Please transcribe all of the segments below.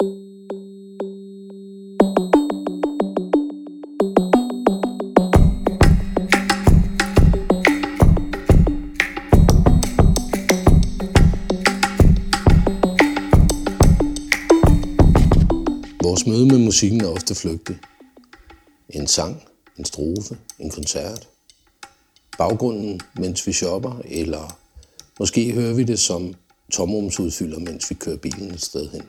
Vores møde med musikken er ofte flygtig. En sang, en strofe, en koncert. Baggrunden, mens vi shopper, eller måske hører vi det som tomrumsudfylder, mens vi kører bilen et sted hen.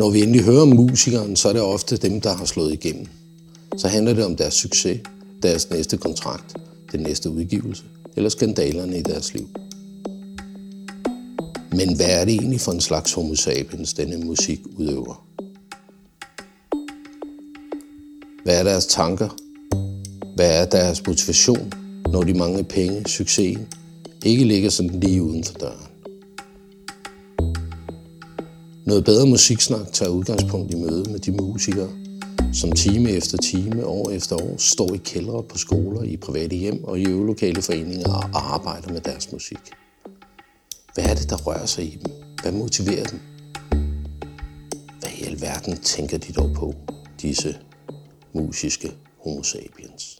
Når vi endelig hører om musikeren, så er det ofte dem, der har slået igennem. Så handler det om deres succes, deres næste kontrakt, den næste udgivelse eller skandalerne i deres liv. Men hvad er det egentlig for en slags homo sapiens, denne musik udøver? Hvad er deres tanker? Hvad er deres motivation, når de mange penge, succesen, ikke ligger sådan lige uden for døren? Noget bedre musiksnak tager udgangspunkt i møde med de musikere, som time efter time, år efter år, står i kældre på skoler, i private hjem og i øvelokale foreninger og arbejder med deres musik. Hvad er det, der rører sig i dem? Hvad motiverer dem? Hvad i alverden tænker de dog på, disse musiske homo sapiens?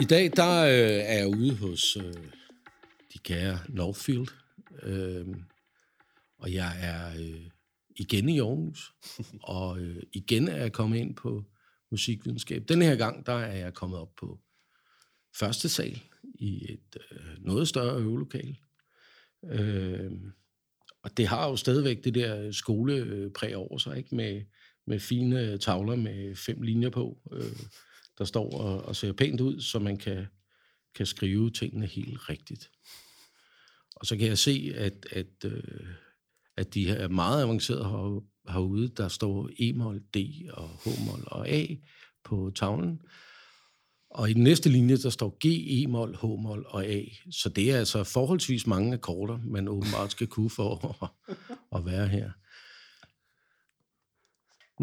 I dag der øh, er jeg ude hos øh, de kære Northfield, øh, og jeg er øh, igen i Aarhus, og øh, igen er jeg kommet ind på musikvidenskab. Den her gang, der er jeg kommet op på første sal i et øh, noget større øvelokale. Øh, og det har jo stadigvæk det der skolepræg over sig, ikke? Med, med fine tavler med fem linjer på, øh, der står og, og ser pænt ud, så man kan, kan skrive tingene helt rigtigt. Og så kan jeg se, at, at øh, at de er meget avancerede her, herude. Der står E-mol, D og H-mol og A på tavlen. Og i den næste linje, der står G, E-mol, H-mol og A. Så det er altså forholdsvis mange akkorder, man åbenbart skal kunne for at, at være her.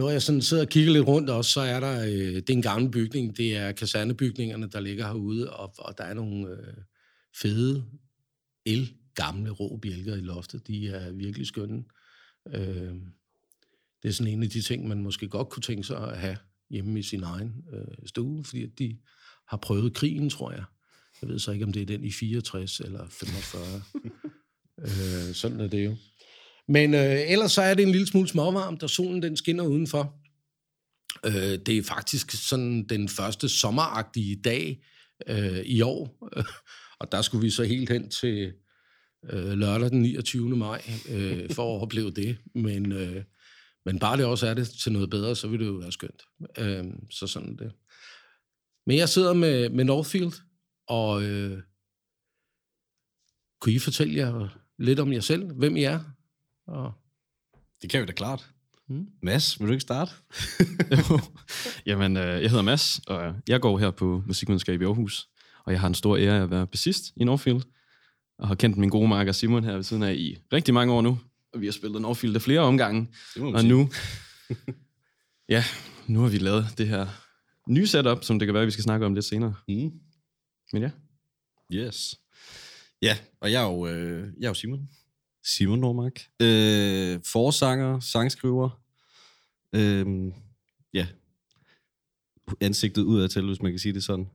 Når jeg sådan sidder og kigger lidt rundt også, så er der, øh, det er en gammel bygning, det er kasernebygningerne, der ligger herude, og, og der er nogle øh, fede el gamle rå bjælker i loftet. De er virkelig skønne. Øh, det er sådan en af de ting, man måske godt kunne tænke sig at have hjemme i sin egen øh, stue, fordi de har prøvet krigen, tror jeg. Jeg ved så ikke, om det er den i 64 eller 45. øh, sådan er det jo. Men øh, ellers så er det en lille smule småvarmt, og solen den skinner udenfor. Øh, det er faktisk sådan den første sommeragtige dag øh, i år, og der skulle vi så helt hen til øh, lørdag den 29. maj øh, for at opleve det. Men, øh, men bare det også er det til noget bedre, så vil det jo være skønt. Øh, så sådan det. Men jeg sidder med, med Northfield, og øh, kunne I fortælle jer lidt om jer selv? Hvem I er? Og... Det kan vi da klart. Mm. Mads, vil du ikke starte? Jamen, øh, jeg hedder Mads, og jeg går her på musikvidenskab i Aarhus, og jeg har en stor ære af at være bassist i Northfield og har kendt min gode marker Simon her ved siden af i rigtig mange år nu. Og vi har spillet Northfield af flere omgange. Og nu, ja, nu har vi lavet det her nye setup, som det kan være, vi skal snakke om lidt senere. Mm. Men ja. Yes. Ja, og jeg er jo, øh, jeg er jo Simon. Simon Normark. Øh, forsanger, sangskriver. Øh, ja. Ansigtet ud af til, hvis man kan sige det sådan.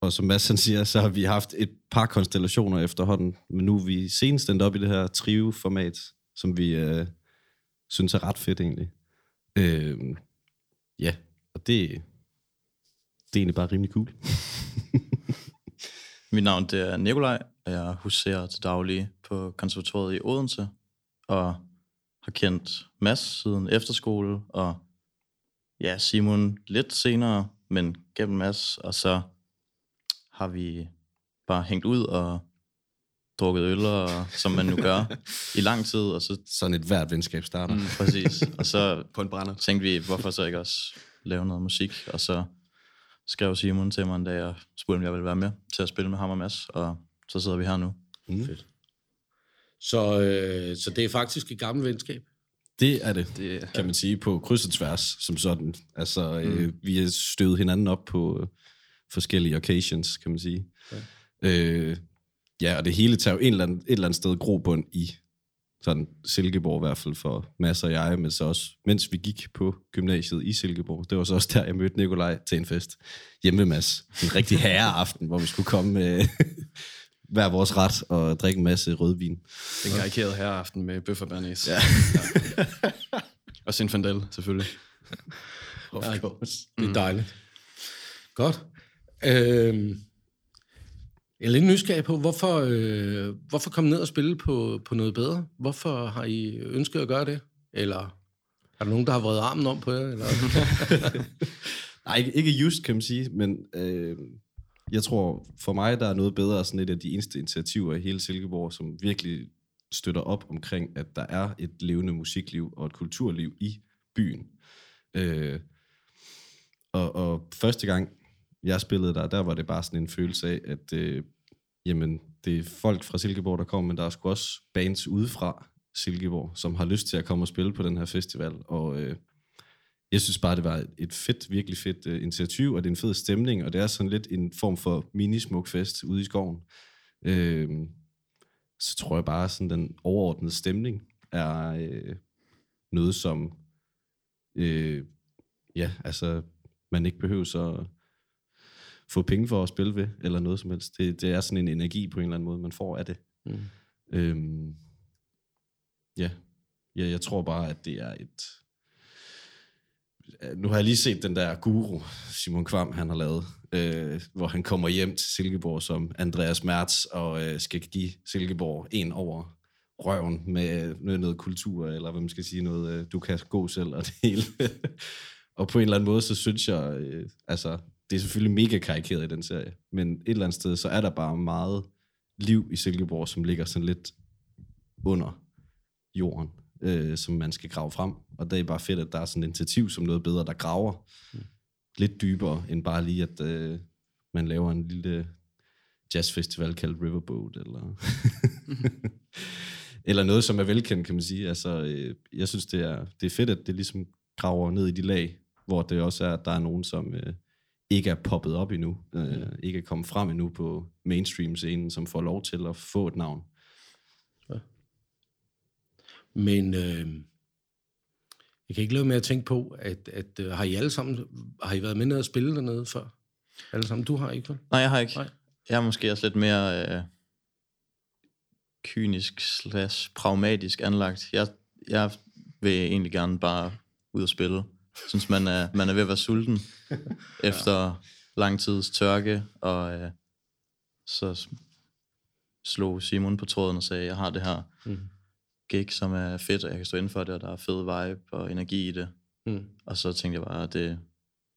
Og som Mads han siger, så har vi haft et par konstellationer efterhånden, men nu er vi senest endt op i det her trio-format, som vi øh, synes er ret fedt egentlig. Øh, ja, og det, det er egentlig bare rimelig cool. Mit navn det er Nikolaj, og jeg huserer til daglig på konservatoriet i Odense, og har kendt Mads siden efterskole, og ja, Simon lidt senere, men gennem Mads, og så har vi bare hængt ud og drukket øl, og, som man nu gør, i lang tid. Og så, Sådan et hvert venskab starter. Mm, præcis. Og så på en brænder. tænkte vi, hvorfor så ikke også lave noget musik? Og så skrev Simon til mig en dag, og spurgte, om jeg ville være med til at spille med ham og Mads. Og så sidder vi her nu. Mm. Fedt. Så, øh, så det er faktisk et gammelt venskab? Det er det, Det er, kan man sige, på kryds og tværs, som sådan. Altså, mm. øh, vi har støvet hinanden op på øh, forskellige occasions, kan man sige. Ja, øh, ja og det hele tager jo en eller anden, et eller andet sted grobund i sådan Silkeborg i hvert fald for Mads og jeg, men så også, mens vi gik på gymnasiet i Silkeborg, det var så også der, jeg mødte Nikolaj til en fest hjemme med Mads. En rigtig herreaften, hvor vi skulle komme med hver vores ret og drikke en masse rødvin. den karikerede her aften med bøf og bernæs. Ja. og Sinfandel, selvfølgelig. Of course. Det er dejligt. Godt. Øhm, jeg er lidt nysgerrig på, hvorfor, øh, hvorfor komme ned og spille på, på noget bedre? Hvorfor har I ønsket at gøre det? Eller er der nogen, der har vredet armen om på jer? Eller? Nej, ikke, ikke just, kan man sige, men øh, jeg tror, for mig, der er noget bedre sådan et af de eneste initiativer i hele Silkeborg, som virkelig støtter op omkring, at der er et levende musikliv og et kulturliv i byen. Øh, og, og første gang, jeg spillede der, der var det bare sådan en følelse af, at øh, jamen, det er folk fra Silkeborg, der kommer, men der er sgu også bands udefra Silkeborg, som har lyst til at komme og spille på den her festival. Og øh, jeg synes bare, det var et fedt, virkelig fedt øh, initiativ, og det er en fed stemning, og det er sådan lidt en form for minismuk fest ude i skoven. Øh, så tror jeg bare, sådan den overordnede stemning er øh, noget, som øh, ja, altså man ikke behøver så få penge for at spille ved, eller noget som helst. Det, det er sådan en energi på en eller anden måde, man får af det. Mm. Øhm, ja. ja, jeg tror bare, at det er et... Nu har jeg lige set den der guru, Simon Kvam, han har lavet, øh, hvor han kommer hjem til Silkeborg som Andreas Mertz, og øh, skal give Silkeborg en over røven med noget, noget kultur, eller hvad man skal sige, noget, øh, du kan gå selv, og det hele. og på en eller anden måde, så synes jeg, øh, altså, det er selvfølgelig mega karikeret i den serie, men et eller andet sted, så er der bare meget liv i Silkeborg, som ligger sådan lidt under jorden, øh, som man skal grave frem. Og det er bare fedt, at der er sådan et initiativ som noget bedre, der graver mm. lidt dybere, end bare lige, at øh, man laver en lille jazzfestival kaldt Riverboat, eller, eller noget, som er velkendt, kan man sige. Altså, øh, jeg synes, det er, det er fedt, at det ligesom graver ned i de lag, hvor det også er, at der er nogen, som øh, ikke er poppet op endnu, øh, ikke er kommet frem endnu på mainstream-scenen, som får lov til at få et navn. Men øh, jeg kan ikke lade med at tænke på, at, at øh, har I alle sammen, har I været med nede at spille dernede før? Alle sammen, du har ikke, vel? Nej, jeg har ikke. Nej. Jeg er måske også lidt mere øh, kynisk slash pragmatisk anlagt. Jeg, jeg vil egentlig gerne bare ud og spille. Jeg synes, man er, man er ved at være sulten efter lang tids tørke, og øh, så slog Simon på tråden og sagde, jeg har det her Mm. gig, som er fedt, og jeg kan stå inden for det, og der er fed vibe og energi i det. Mm. Og så tænkte jeg bare, det,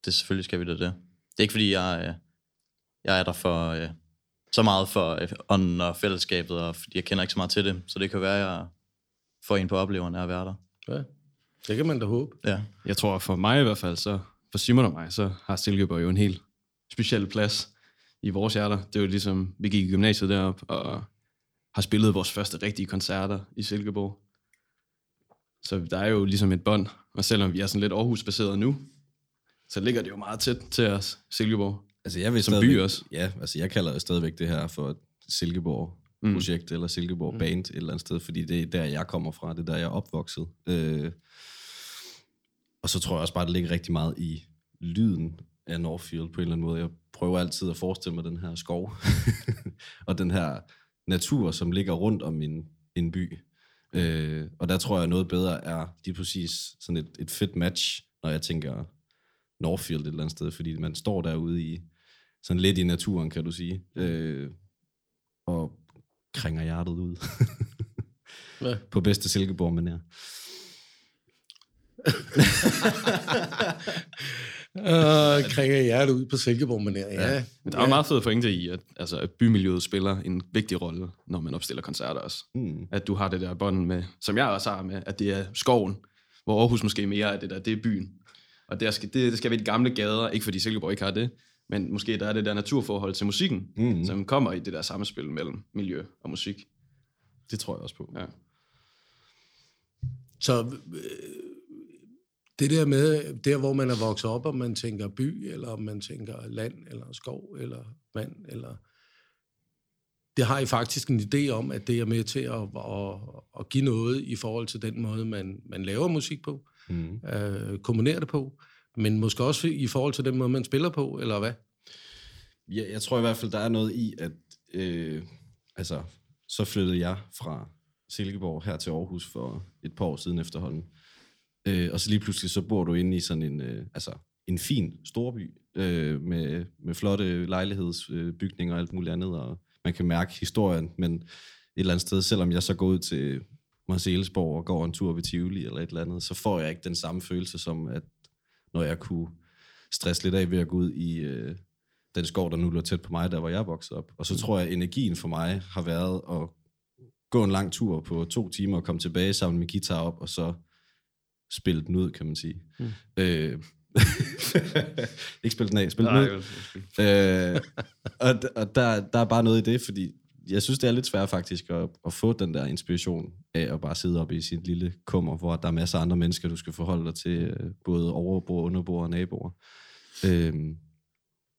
det selvfølgelig skal vi da det. Det er ikke fordi, jeg, øh, jeg er der for øh, så meget for øh, ånden og fællesskabet, og fordi jeg kender ikke så meget til det, så det kan være, at jeg får en på opleveren af at være der. Ja, det kan man da håbe. Ja. Jeg tror for mig i hvert fald, så for Simon og mig, så har Silkeborg jo en helt speciel plads i vores hjerter. Det er jo ligesom, vi gik i gymnasiet derop og har spillet vores første rigtige koncerter i Silkeborg. Så der er jo ligesom et bånd, og selvom vi er sådan lidt Aarhus-baseret nu, så ligger det jo meget tæt til os, Silkeborg. Altså, jeg vil Som by også. Ja, altså jeg kalder jo stadigvæk det her for et Silkeborg-projekt, mm. eller Silkeborg-band et eller andet sted, fordi det er der, jeg kommer fra, det er der, jeg er opvokset. Øh, og så tror jeg også bare, det ligger rigtig meget i lyden af Northfield på en eller anden måde. Jeg prøver altid at forestille mig den her skov, og den her natur, som ligger rundt om en, en by. Øh, og der tror jeg, noget bedre er lige præcis sådan et, et fedt match, når jeg tænker Northfield et eller andet sted, fordi man står derude i sådan lidt i naturen, kan du sige, øh, og krænger hjertet ud. På bedste Silkeborg, ja. Øh, kringer hjertet ud på Silkeborg, men ja. ja. Men der er jo meget fed pointe i, at, altså, at bymiljøet spiller en vigtig rolle, når man opstiller koncerter også. Mm. At du har det der bånd med, som jeg også har med, at det er skoven, hvor Aarhus måske mere er det der, det er byen. Og der skal, det, det skal være de gamle gader, ikke fordi Silkeborg ikke har det, men måske der er det der naturforhold til musikken, Mm. som kommer i det der samspil mellem miljø og musik. Det tror jeg også på. Ja. så øh, det der med, der hvor man er vokset op, om man tænker by, eller om man tænker land, eller skov, eller vand, eller det har I faktisk en idé om, at det er med til at, at, at give noget i forhold til den måde, man, man laver musik på, mm. øh, komponerer det på, men måske også i forhold til den måde, man spiller på, eller hvad? Ja, jeg tror i hvert fald, der er noget i, at øh, altså, så flyttede jeg fra Silkeborg her til Aarhus for et par år siden efterhånden. Øh, og så lige pludselig, så bor du inde i sådan en, øh, altså, en fin storby, øh, med, med flotte lejlighedsbygninger og alt muligt andet, og man kan mærke historien, men et eller andet sted, selvom jeg så går ud til Marcellesborg og går en tur ved Tivoli eller et eller andet, så får jeg ikke den samme følelse som, at når jeg kunne stresse lidt af ved at gå ud i øh, den skov, der nu lå tæt på mig, der hvor jeg voksede op. Og så tror jeg, at energien for mig har været at gå en lang tur på to timer og komme tilbage sammen med guitar op, og så spille den ud, kan man sige. Mm. Øh, ikke spille den af, spille den ud. Øh, og og der, der er bare noget i det, fordi jeg synes, det er lidt svært faktisk at, at få den der inspiration af at bare sidde op i sin lille kummer, hvor der er masser af andre mennesker, du skal forholde dig til, øh, både overbord, underbord og naboer. Øh,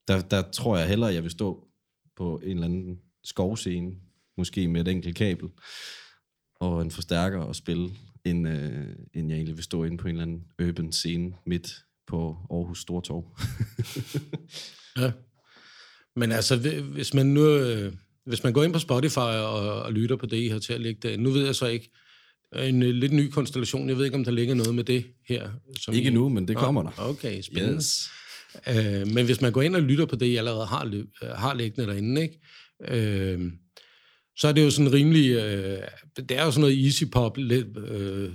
der, der tror jeg hellere, at jeg vil stå på en eller anden skovscene, måske med et enkelt kabel, og en forstærker og spille, end, øh, end jeg egentlig vil stå inde på en eller anden urban scene midt på Aarhus Stortorv. ja. Men altså, hvis man nu... Øh, hvis man går ind på Spotify og, og lytter på det, I har til at lægge det, nu ved jeg så ikke, en øh, lidt ny konstellation, jeg ved ikke, om der ligger noget med det her. Som ikke I... nu, men det kommer der. Okay, spændende. Yes. Øh, men hvis man går ind og lytter på det, I allerede har, øh, har liggende derinde, ikke? Øh, så er det jo sådan rimelig, øh, det er jo sådan noget easy pop, let, øh,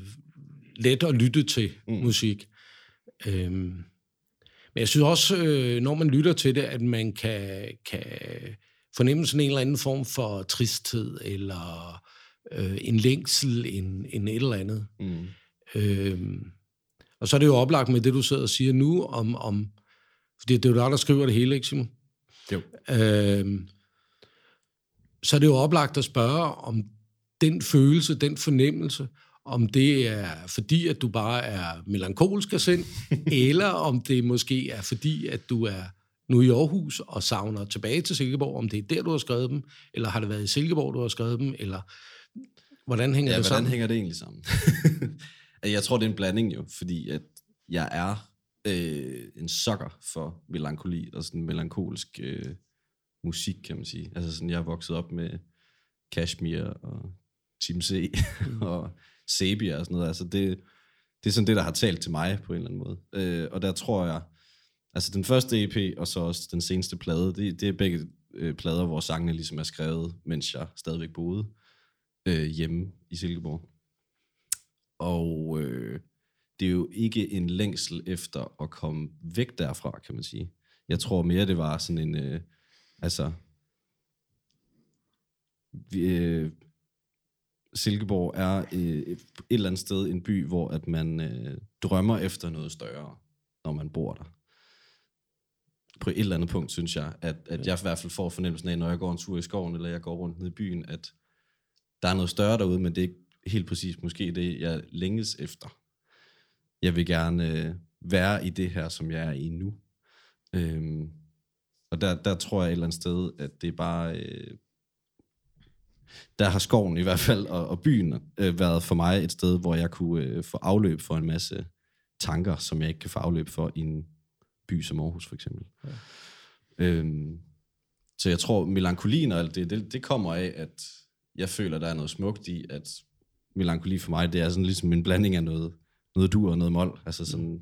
let at lytte til mm. musik. Øh, men jeg synes også, øh, når man lytter til det, at man kan, kan fornemme sådan en eller anden form for tristhed, eller øh, en længsel, en, en et eller andet. Mm. Øh, og så er det jo oplagt med det, du sidder og siger nu, om, om fordi det er jo dig, der skriver det hele, ikke Simon? Jo. Øh, så er det jo oplagt at spørge, om den følelse, den fornemmelse, om det er fordi, at du bare er melankolsk af sind, eller om det måske er fordi, at du er nu i Aarhus og savner tilbage til Silkeborg, om det er der, du har skrevet dem, eller har det været i Silkeborg, du har skrevet dem, eller hvordan hænger ja, det hvordan sammen? hænger det egentlig sammen? jeg tror, det er en blanding jo, fordi at jeg er øh, en sokker for melankoli og sådan melankolsk øh, musik, kan man sige. Altså sådan, jeg er vokset op med Kashmir og Team C mm. og Sabia og sådan noget. Altså det, det er sådan det, der har talt til mig på en eller anden måde. Øh, og der tror jeg, altså den første EP og så også den seneste plade, det, det er begge øh, plader, hvor sangene ligesom er skrevet, mens jeg stadigvæk boede øh, hjemme i Silkeborg. Og øh, det er jo ikke en længsel efter at komme væk derfra, kan man sige. Jeg tror mere, det var sådan en, øh, altså, vi, øh, Silkeborg er øh, et eller andet sted en by, hvor at man øh, drømmer efter noget større, når man bor der. På et eller andet punkt, synes jeg, at, at jeg i hvert fald får fornemmelsen af, når jeg går en tur i skoven, eller jeg går rundt ned i byen, at der er noget større derude, men det er ikke helt præcis måske det, jeg længes efter. Jeg vil gerne øh, være i det her, som jeg er i nu. Øhm, og der, der tror jeg et eller andet sted, at det er bare... Øh, der har skoven i hvert fald, og, og byen, øh, været for mig et sted, hvor jeg kunne øh, få afløb for en masse tanker, som jeg ikke kan få afløb for i en by som Aarhus, for eksempel. Ja. Øhm, så jeg tror, melankolien og alt det, det, det kommer af, at jeg føler, der er noget smukt i, at melankoli for mig, det er sådan ligesom en blanding af noget, noget dur og noget mol. Altså sådan,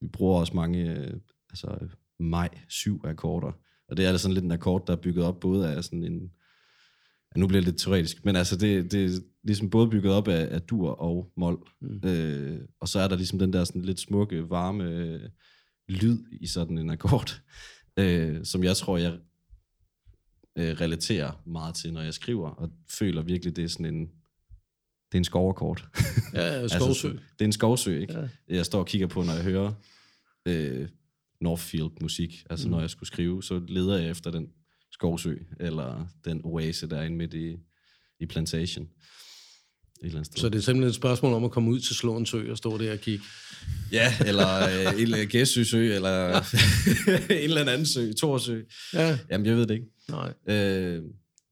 vi bruger også mange, øh, altså maj, syv akkorder. Og det er altså sådan lidt en akkord, der er bygget op både af sådan en, ja, nu bliver det lidt teoretisk, men altså det, det er ligesom både bygget op af, af dur og mol. Mm. Øh, og så er der ligesom den der sådan lidt smukke, varme øh, lyd i sådan en akkord, øh, som jeg tror, jeg øh, relaterer meget til, når jeg skriver, og føler virkelig, det er sådan en, det er en skoverkort. Ja, skovsø. altså, det er en skovsø, ikke? Ja. Jeg står og kigger på, når jeg hører øh, Northfield-musik. Altså, mm. når jeg skulle skrive, så leder jeg efter den skovsø, eller den oase, der er inde midt i, i Plantation. et eller andet sted. Så det er simpelthen et spørgsmål om at komme ud til Slåen Sø og stå der og kigge. Ja, eller øh, en eller Gæsø sø, eller en eller anden sø, Torsø. Ja, Jamen, jeg ved det ikke. nej. Øh,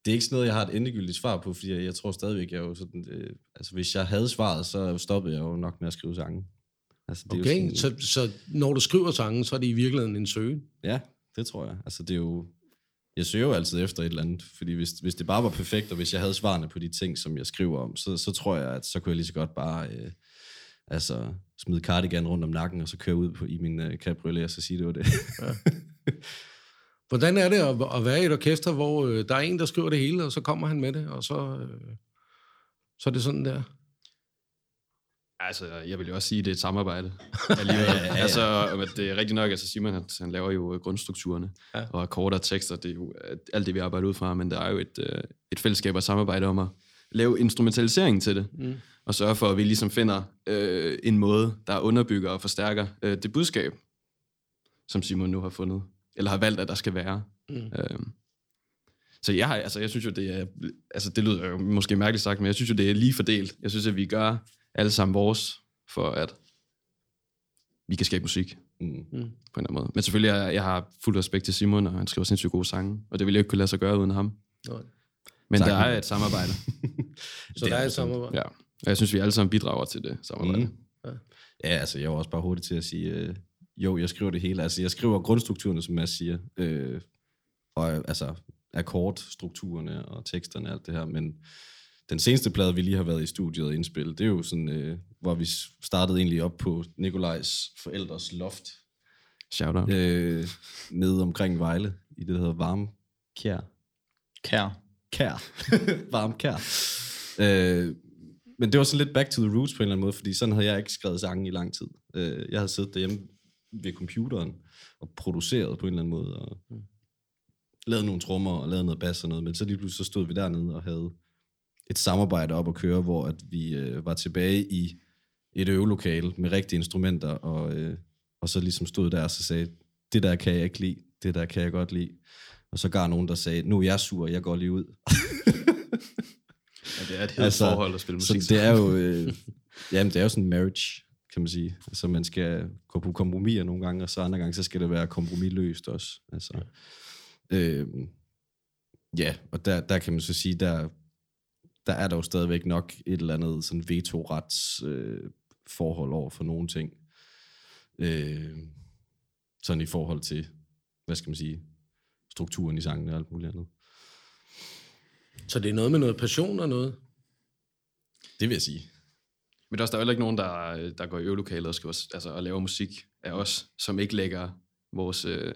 det er ikke sådan noget, jeg har et endegyldigt svar på, fordi jeg, jeg tror stadigvæk, jeg er jo sådan... Øh, altså, hvis jeg havde svaret, så stoppede jeg jo nok med at skrive sange. Altså, det er Okay, jo sådan, så, så når du skriver sangen, så er det i virkeligheden en søgen. Ja, det tror jeg. Altså, det er jo... Jeg søger jo altid efter et eller andet, fordi hvis, hvis det bare var perfekt, og hvis jeg havde svarene på de ting, som jeg skriver om, så, så tror jeg, at så kunne jeg lige så godt bare øh, altså, smide cardigan rundt om nakken, og så køre ud på, i min øh, cabriolet, og så sige, det var det. Hvordan er det at, at være i et orkester, hvor øh, der er en, der skriver det hele, og så kommer han med det, og så, øh, så er det sådan der? Altså, jeg vil jo også sige, at det er et samarbejde. Alligevel. ja, ja, ja. Altså, det er rigtigt nok, altså Simon, han, han laver jo grundstrukturerne, Ja. og akkorder og tekster, det er jo øh, alt det, vi arbejder ud fra, men der er jo et, øh, et fællesskab og samarbejde om at lave instrumentalisering til det, Mm. og sørge for, at vi ligesom finder øh, en måde, der underbygger og forstærker øh, det budskab, som Simon nu har fundet, eller har valgt, at der skal være. Mm. Øh, så jeg, har, altså, jeg synes jo, det er, altså det lyder jo måske mærkeligt sagt, men jeg synes jo, det er lige fordelt. Jeg synes, at vi gør alle sammen vores, for at vi kan skabe musik Mm. Mm. på en eller anden måde. Men selvfølgelig, jeg, jeg har fuld respekt til Simon, og han skriver sindssygt gode sange, og det ville jeg ikke kunne lade sig gøre uden ham. Nej. Men Tak, der er et samarbejde, Så der er et samarbejde. ja. Og jeg synes, vi alle sammen bidrager til det samarbejde. Mm. Ja, altså, jeg var også bare hurtig til at sige, øh, jo, jeg skriver det hele. Altså, jeg skriver grundstrukturerne, som Mads siger, øh, og altså akkordstrukturerne og teksterne og alt det her, men den seneste plade, vi lige har været i studiet og indspillet, det er jo sådan, øh, hvor vi startede egentlig op på Nikolajs forældres loft, Shout out. øh, nede omkring Vejle, i det, der hedder Varme Kjær. Kær. Kær. Varm kær. Øh, men det var sådan lidt back to the roots på en eller anden måde, fordi sådan havde jeg ikke skrevet sange i lang tid. Øh, jeg havde siddet derhjemme ved computeren og produceret på en eller anden måde, og lavet nogle trommer og lavet noget bas og noget, men så lige pludselig så stod vi dernede og havde et samarbejde op at køre, hvor at vi øh, var tilbage i et øvelokale med rigtige instrumenter, og, øh, og så ligesom stod der og så sagde, det der kan jeg ikke lide, det der kan jeg godt lide. Og så gav nogen, der sagde, nu er jeg sur, jeg går lige ud. Ja, det er et helt Altså, forhold at spille musik. Så det er jo, øh, jamen, det er jo sådan en marriage, kan man sige. Altså, man skal gå på kompromiser nogle gange, og så andre gange, så skal det være kompromisløst også. Altså, øh, ja, og der, der kan man så sige, der, der er jo stadigvæk nok et eller andet sådan vetorets øh, forhold over for nogle ting. Øh, sådan i forhold til, hvad skal man sige, strukturen i sangen og alt muligt andet. Så det er noget med noget passion og noget. Det vil jeg sige. Men der er også der er heller ikke nogen, der, der går i øvelokalet og, skriver, altså, og laver musik af os, som ikke lægger vores, øh,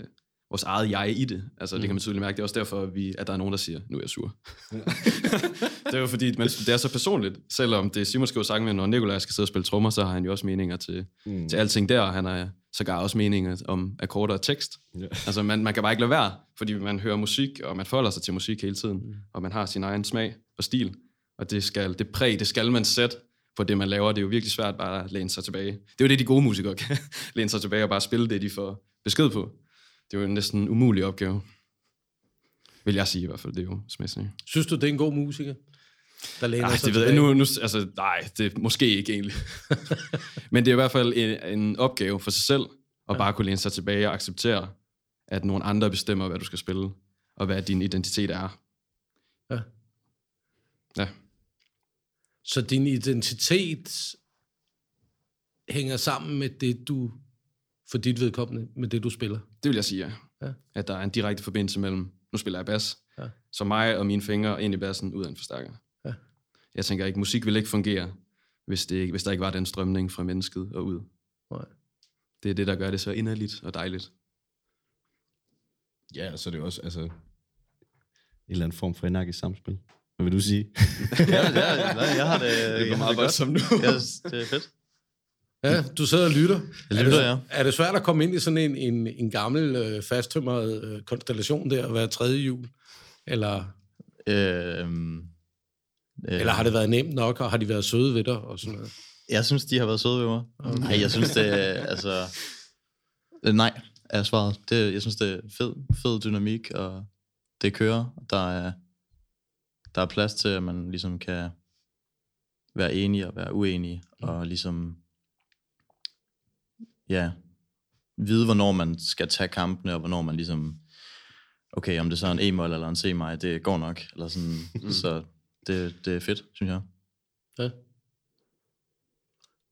vores eget jeg i det. Altså, mm. det kan man tydeligt mærke. Det er også derfor, at, vi, at der er nogen, der siger, nu er jeg sur. det er jo fordi, man, det er så personligt. Selvom det er Simon skriver men når Nikolaj skal sidde og spille trommer, så har han jo også meninger til, mm. til alting der. Han har sågar også meninger om akkorder og tekst. Ja. Altså, man, man kan bare ikke lade være, fordi man hører musik, og man forholder sig til musik hele tiden. Mm. Og man har sin egen smag og stil. Og det, skal, det præg, det skal man sætte på det, man laver. Det er jo virkelig svært bare at læne sig tilbage. Det er jo det, de gode musikere kan. læne sig tilbage og bare spille det, de får besked på. Det er jo en næsten umulig opgave. Vil jeg sige i hvert fald. Det er jo smæssigt. Synes du, det er en god musiker? Der læner sig det ved jeg nu, nu, altså, nej, det er måske ikke egentlig. Men det er i hvert fald en, en opgave for sig selv, at ja. bare kunne læne sig tilbage og acceptere, at nogle andre bestemmer, hvad du skal spille, og hvad din identitet er. Ja. Ja. Så din identitet hænger sammen med det, du, for dit vedkommende, med det, du spiller? Det vil jeg sige, ja. Ja. At der er en direkte forbindelse mellem, nu spiller jeg bas, Ja. så mig og mine fingre ind i bassen ud af en forstærker. Ja. Jeg tænker ikke, musik vil ikke fungere, hvis, det ikke, hvis der ikke var den strømning fra mennesket og ud. Nej. Det er det, der gør det så inderligt og dejligt. Ja, så er det jo også altså, en eller anden form for energisk samspil. Hvad vil du sige? ja, ja, jeg har det, Det jeg har det godt. voldsomt nu. Ja, det er fedt. Ja, du sidder og lytter. Jeg er, lytter, det, ja. er det svært at komme ind i sådan en, en, en gammel, øh, fasttømret øh, konstellation der, være tredje jul? Eller, Øhm, øh, eller har det været nemt nok, og har de været søde ved dig og sådan noget? Jeg synes, de har været søde ved mig. Okay. Nej, jeg synes, det er, altså... øh, Nej, er svaret. Det, jeg synes, det er fed, fed dynamik, og det kører. Der er, der er plads til, at man ligesom kan være enige og være uenige, og ligesom, ja, vide, hvornår man skal tage kampene, og hvornår man ligesom, okay, om det så er en E-mål eller en C-maj, det går nok, eller sådan, mm. så det, det er fedt, synes jeg. Ja.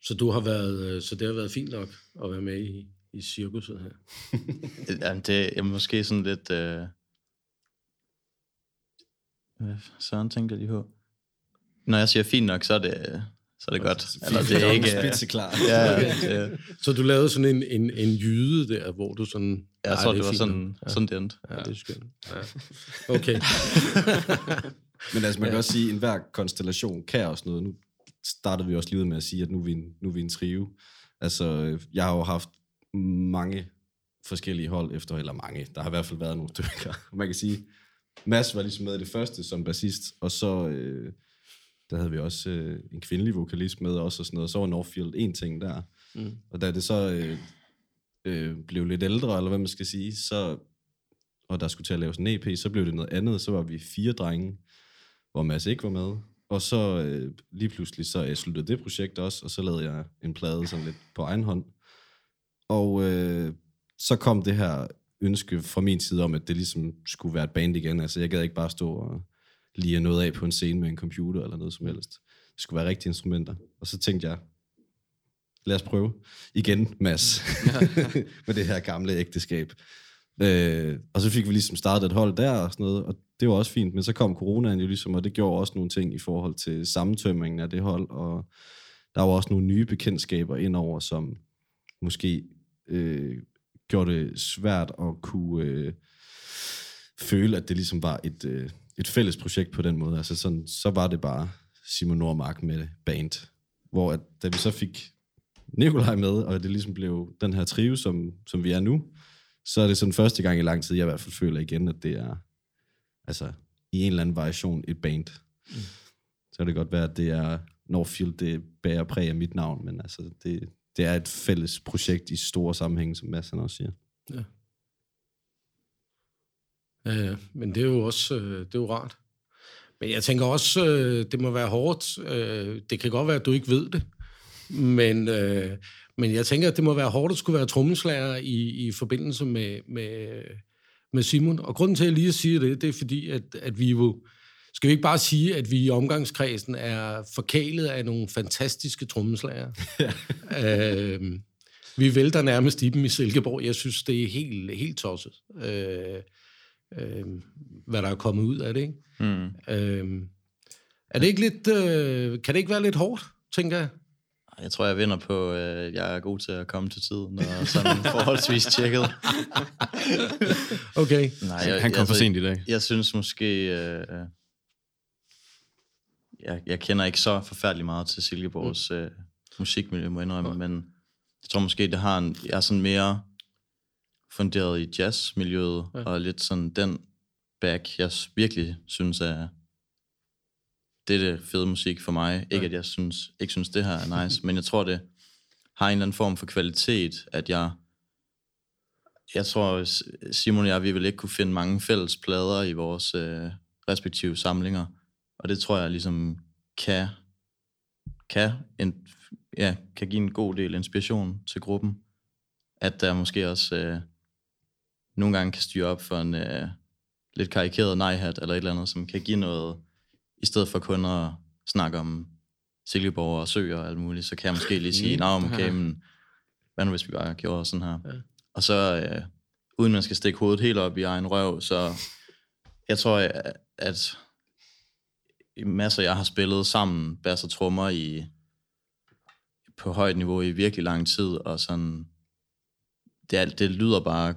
Så du har været, øh, så det har været fint nok at være med i, i cirkuset her. Jamen, det er måske sådan lidt... Øh... Hvad Søren tænker lige på? Når jeg siger fint nok, så er det, så er det godt. Eller det er ikke... Spidseklar. Ja, det, Så du lavede sådan en, en, en jyde der, hvor du sådan... jeg "Nej, tror, er det var sådan, nok." sådan det endte. Ja, det er skønt. Ja. Okay. Men altså, man kan Ja. også sige, at enhver konstellation kan også noget. Nu startede vi også lige ud med at sige, at nu er vi en, nu er vi en trio. Altså, øh, jeg har jo haft mange forskellige hold efter, eller mange. Der har i hvert fald været nogle stykker. Man kan sige, Mads var ligesom med i det første som bassist, og så øh, der havde vi også øh, en kvindelig vokalist med også, og sådan noget. Så var Northfield en ting der. Mm. Og da det så øh, øh, blev lidt ældre, eller hvad man skal sige, så, og der skulle til at laves en EP, så blev det noget andet. Så var vi fire drenge, hvor Mads ikke var med. Og så øh, lige pludselig så øh, sluttede det projekt også, og så lavede jeg en plade sådan lidt på egen hånd. Og øh, så kom det her ønske fra min side om, at det ligesom skulle være et band igen. Altså jeg gad ikke bare stå og lige noget af på en scene med en computer eller noget som helst. Det skulle være rigtige instrumenter. Og så tænkte jeg, lad os prøve igen, Mads, med det her gamle ægteskab. Øh, og så fik vi ligesom startet et hold der og sådan noget, og det var også fint, men så kom coronaen jo ligesom, og det gjorde også nogle ting i forhold til sammentømringen af det hold, og der var også nogle nye bekendtskaber indover, som måske øh, gjorde det svært at kunne øh, føle, at det ligesom var et, øh, et fælles projekt på den måde. Altså sådan, så var det bare Simon Nordmark med band, hvor at, da vi så fik Nikolaj med, og det ligesom blev den her trio, som, som vi er nu, så er det sådan første gang i lang tid, jeg i hvert fald føler igen, at det er altså i en eller anden variation et band. Mm. Så kan det godt være, at det er Northfield, det bærer præg af mit navn, men altså det, det er et fælles projekt i store sammenhæng, som Mads han også siger. Ja, ja, men det er jo også øh, det er jo rart. Men jeg tænker også, øh, det må være hårdt. Øh, det kan godt være, at du ikke ved det. Men, øh, men jeg tænker, at det må være hårdt at skulle være trommeslager i, i forbindelse med, med, med Simon. Og grunden til, at jeg lige siger det, det er fordi, at, at vi jo... Skal vi ikke bare sige, at vi i omgangskredsen er forkælet af nogle fantastiske trommeslager? øh, vi vælter nærmest i dem i Silkeborg. Jeg synes, det er helt, helt tosset. Øh, øh, hvad der er kommet ud af det. Ikke? Mm. Øh, er det ikke lidt, øh, kan det ikke være lidt hårdt, tænker jeg? Jeg tror, jeg vinder på, at jeg er god til at komme til tiden, og sådan forholdsvis tjekket. Okay. Nej, Han kom for sent i dag. Jeg synes måske... Øh, jeg, jeg kender ikke så forfærdeligt meget til Silkeborgs øh, musikmiljø, må jeg indrømme, men jeg tror måske, det har en... Jeg er sådan mere funderet i jazzmiljøet, Ja. ja. og lidt sådan den back, jeg virkelig synes er det er det fede musik for mig. Ikke at jeg synes, ikke synes, det her er nice, men jeg tror, det har en eller anden form for kvalitet, at jeg jeg tror, Simon og jeg, vi vil ikke kunne finde mange fælles plader i vores øh, respektive samlinger. Og det tror jeg ligesom kan, kan, en, ja, kan give en god del inspiration til gruppen. At der måske også øh, nogle gange kan styre op for en øh, lidt karikeret nej-hat eller et eller andet, som kan give noget, i stedet for kun at snakke om Silkeborg og søer og alt muligt, så kan jeg måske lige sige, nej, okay, men hvad nu hvis vi bare gjorde sådan her? Ja. Og så, øh, uden man skal stikke hovedet helt op i egen røv, så jeg tror, at, at masser jeg har spillet sammen, bass og trommer i, på højt niveau i virkelig lang tid, og sådan, det, det lyder bare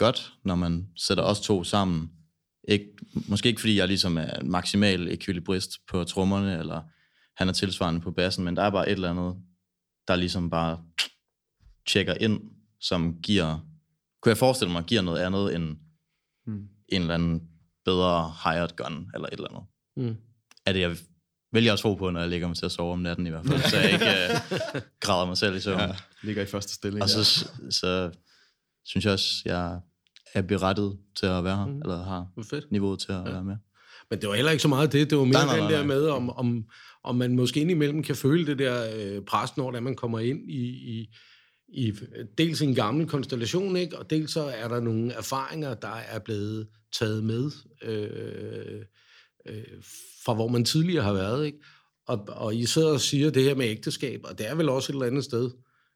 godt, når man sætter os to sammen. Ikke, måske ikke fordi jeg ligesom er maksimal ekvilibrist på trommerne, eller han er tilsvarende på bassen, men der er bare et eller andet, der ligesom bare tjekker ind, som giver, kunne jeg forestille mig, giver noget andet end Mm. en eller anden bedre hired gun, eller et eller andet. Mm. Er det, jeg vælger at tro på, når jeg ligger mig til at sove om natten i hvert fald, så jeg ikke øh, græder mig selv i søvn. Ja, ligger i første stilling. Og så, så synes jeg også, jeg er berettet til at være her, Mm. eller har fedt. niveauet til at Ja. være med. Men det var heller ikke så meget det. Det var mere Nej, nej, den der med, om, om, om man måske indimellem kan føle det der øh, pres, når man kommer ind i, i, i dels en gammel konstellation, ikke? og dels så er der nogle erfaringer, der er blevet taget med øh, øh, fra hvor man tidligere har været. Ikke? Og, og I sidder og siger det her med ægteskab, og det er vel også et eller andet sted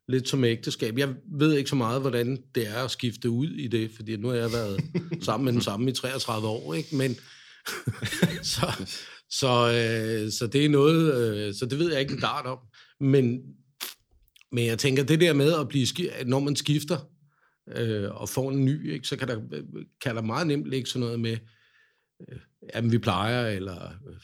lidt som ægteskab. Jeg ved ikke så meget, hvordan det er at skifte ud i det, fordi nu har jeg været sammen med den samme i 33 år, ikke? men så, så, øh, så det er noget, øh, så det ved jeg ikke en dart om. Men, men jeg tænker, det der med at blive, når man skifter øh, og får en ny, ikke, så kan der, kan der meget nemt ligge sådan noget med, øh, jamen vi plejer, eller øh,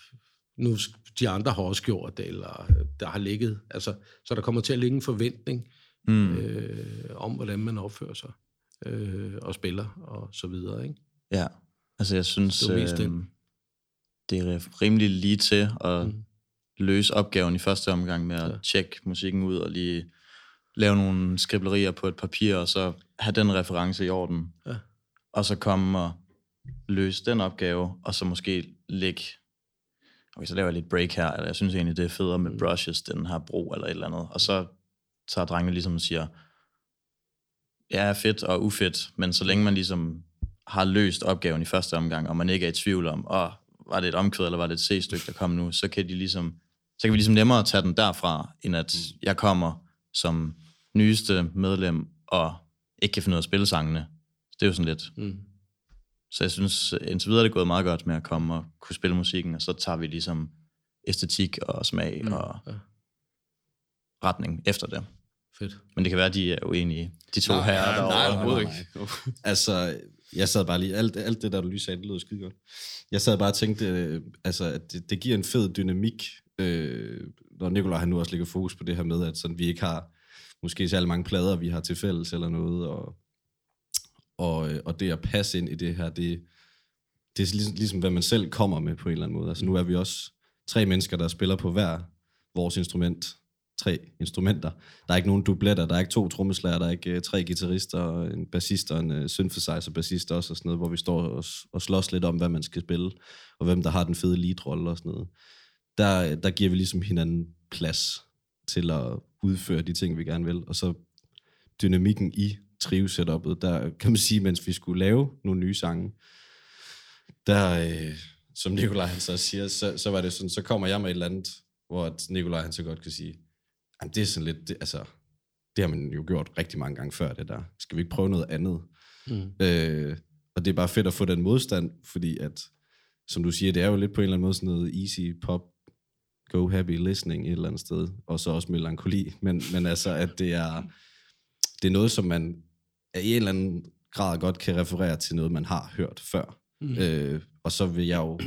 nu de andre har også gjort det, eller øh, der har ligget, altså, så der kommer til at ligge en forventning Mm. øh, om, hvordan man opfører sig øh, og spiller og så videre, ikke? Ja, altså jeg synes, Det øh, det er rimelig lige til at Mm. løse opgaven i første omgang med at ja. tjekke musikken ud og lige lave nogle skriblerier på et papir, og så have den reference i orden. Ja. Og så komme og løse den opgave, og så måske lægge okay, så laver jeg lidt break her, eller jeg synes egentlig, det er federe med Mm. brushes, den her bro eller et eller andet. Og så tager drengene ligesom og siger, ja, fedt og ufedt, men så længe man ligesom har løst opgaven i første omgang, og man ikke er i tvivl om, åh, var det et omkvæd, eller var det et C-stykke, der kom nu, så kan de ligesom, så kan vi ligesom nemmere tage den derfra, end at jeg kommer som nyeste medlem, og ikke kan finde ud af at spille sangene. Det er jo sådan lidt, Mm. Så jeg synes, indtil videre er det gået meget godt med at komme og kunne spille musikken, og så tager vi ligesom æstetik og smag Mm, og ja. retning efter det. Fedt. Men det kan være, at de er uenige, de to Nej, her. nej, derovre. nej, overhovedet nej, ikke. Altså, jeg sad bare lige, alt, alt det der, du lige sagde, det lød skide godt. Jeg sad bare og tænkte, øh, altså, at det, det giver en fed dynamik, øh, når Nikolaj han nu også lægger fokus på det her med, at sådan, vi ikke har måske særlig mange plader, vi har til fælles eller noget, og, og, øh, og det at passe ind i det her, det, det er ligesom, ligesom, hvad man selv kommer med på en eller anden måde. Altså, nu er vi også tre mennesker, der spiller på hver vores instrument, tre instrumenter. Der er ikke nogen dubletter, der er ikke to trommeslager, der er ikke uh, tre guitarister, og en bassist og en øh, uh, synthesizer bassist også, og sådan noget, hvor vi står og, og slås lidt om, hvad man skal spille, og hvem der har den fede leadrolle og sådan noget. Der, der giver vi ligesom hinanden plads til at udføre de ting, vi gerne vil, og så dynamikken i trio-setup'et, der kan man sige, mens vi skulle lave nogle nye sange, der, øh, som Nikolaj han så siger, så, så var det sådan, så kommer jeg med et eller andet, hvor at Nikolaj han så godt kan sige, Jamen, det er sådan lidt, det, altså, det har man jo gjort rigtig mange gange før, det der. Skal vi ikke prøve noget andet? Mm. Øh, og det er bare fedt at få den modstand, fordi at, som du siger, det er jo lidt på en eller anden måde sådan noget easy pop, go happy listening et eller andet sted, og så også melankoli, men, men altså, at det er, det er noget, som man i en eller anden grad godt kan referere til noget, man har hørt før. Mm. Øh, og så vil jeg jo,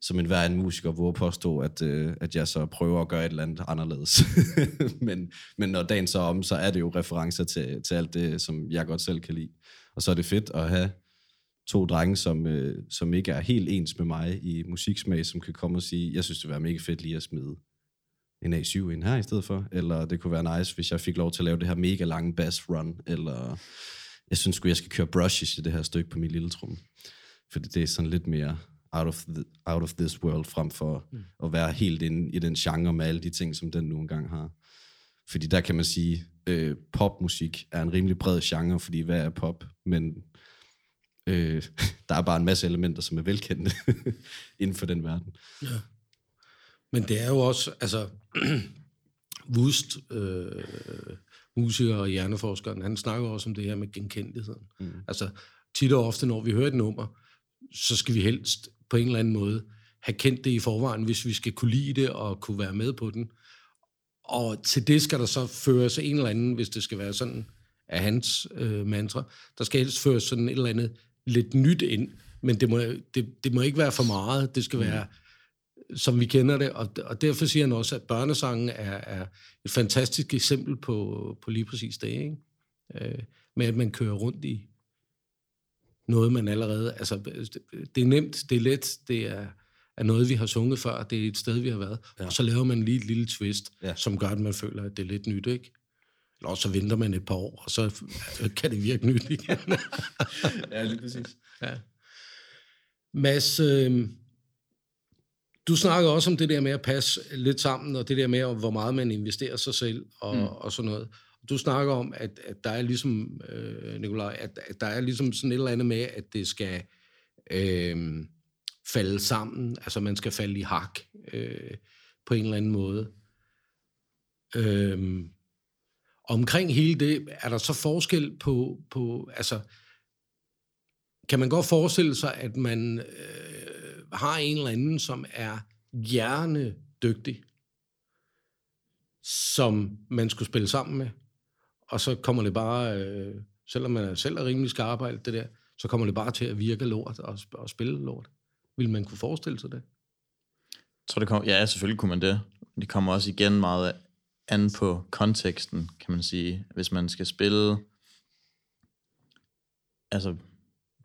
som en hver en musiker, våge påstå, at, øh, at jeg så prøver at gøre et eller andet anderledes. men, men når dagen så er om, så er det jo referencer til, til alt det, som jeg godt selv kan lide. Og så er det fedt at have to drenge, som, øh, som ikke er helt ens med mig i musiksmag, som kan komme og sige, jeg synes, det være mega fedt lige at smide en A7 ind her i stedet for, eller det kunne være nice, hvis jeg fik lov til at lave det her mega lange bass run, eller jeg synes sgu, jeg skal køre brushes i det her stykke på min lille trum. Fordi det er sådan lidt mere out of, the, out of this world, frem for mm. at være helt inde i den genre med alle de ting, som den nu engang har. Fordi der kan man sige, øh, popmusik er en rimelig bred genre, fordi hvad er pop? Men øh, der er bare en masse elementer, som er velkendte inden for den verden. Ja. Men det er jo også, altså, Wust, øh, musiker og hjerneforskeren, han snakker også om det her med genkendeligheden. Mm. Altså, tit og ofte, når vi hører et nummer, så skal vi helst på en eller anden måde have kendt det i forvejen, hvis vi skal kunne lide det og kunne være med på den. Og til det skal der så føres en eller anden, hvis det skal være sådan af hans øh, mantra, der skal helst føres sådan et eller andet lidt nyt ind, men det må, det, det må ikke være for meget. Det skal være, som vi kender det, og, og derfor siger han også, at børnesangen er, er et fantastisk eksempel på, på lige præcis det, ikke? Øh, med at man kører rundt i noget, man allerede... Altså, det er nemt, det er let, det er, er noget, vi har sunget før, det er et sted, vi har været, ja. og så laver man lige et lille twist, Ja. som gør, at man føler, at det er lidt nyt, ikke? Eller så venter man et par år, og så så kan det virke nyt igen. ja, lige præcis. Ja. Mads, øh, du snakker også om det der med at passe lidt sammen, og det der med, hvor meget man investerer sig selv, og, mm. og sådan noget. Du snakker om, at, at der er ligesom, øh, Nikolaj, at, at der er ligesom sådan et eller andet med, at det skal øh, falde sammen, altså man skal falde i hak øh, på en eller anden måde. Øh, omkring hele det, er der så forskel på, på altså, kan man godt forestille sig, at man øh, har en eller anden, som er hjernedygtig, som man skulle spille sammen med, og så kommer det bare, øh, selvom man selv er rimelig skarp alt det der, så kommer det bare til at virke lort og, og spille lort. Vil man kunne forestille sig det? Jeg tror, det kommer, ja, selvfølgelig kunne man det. Det kommer også igen meget an på konteksten, kan man sige. Hvis man skal spille altså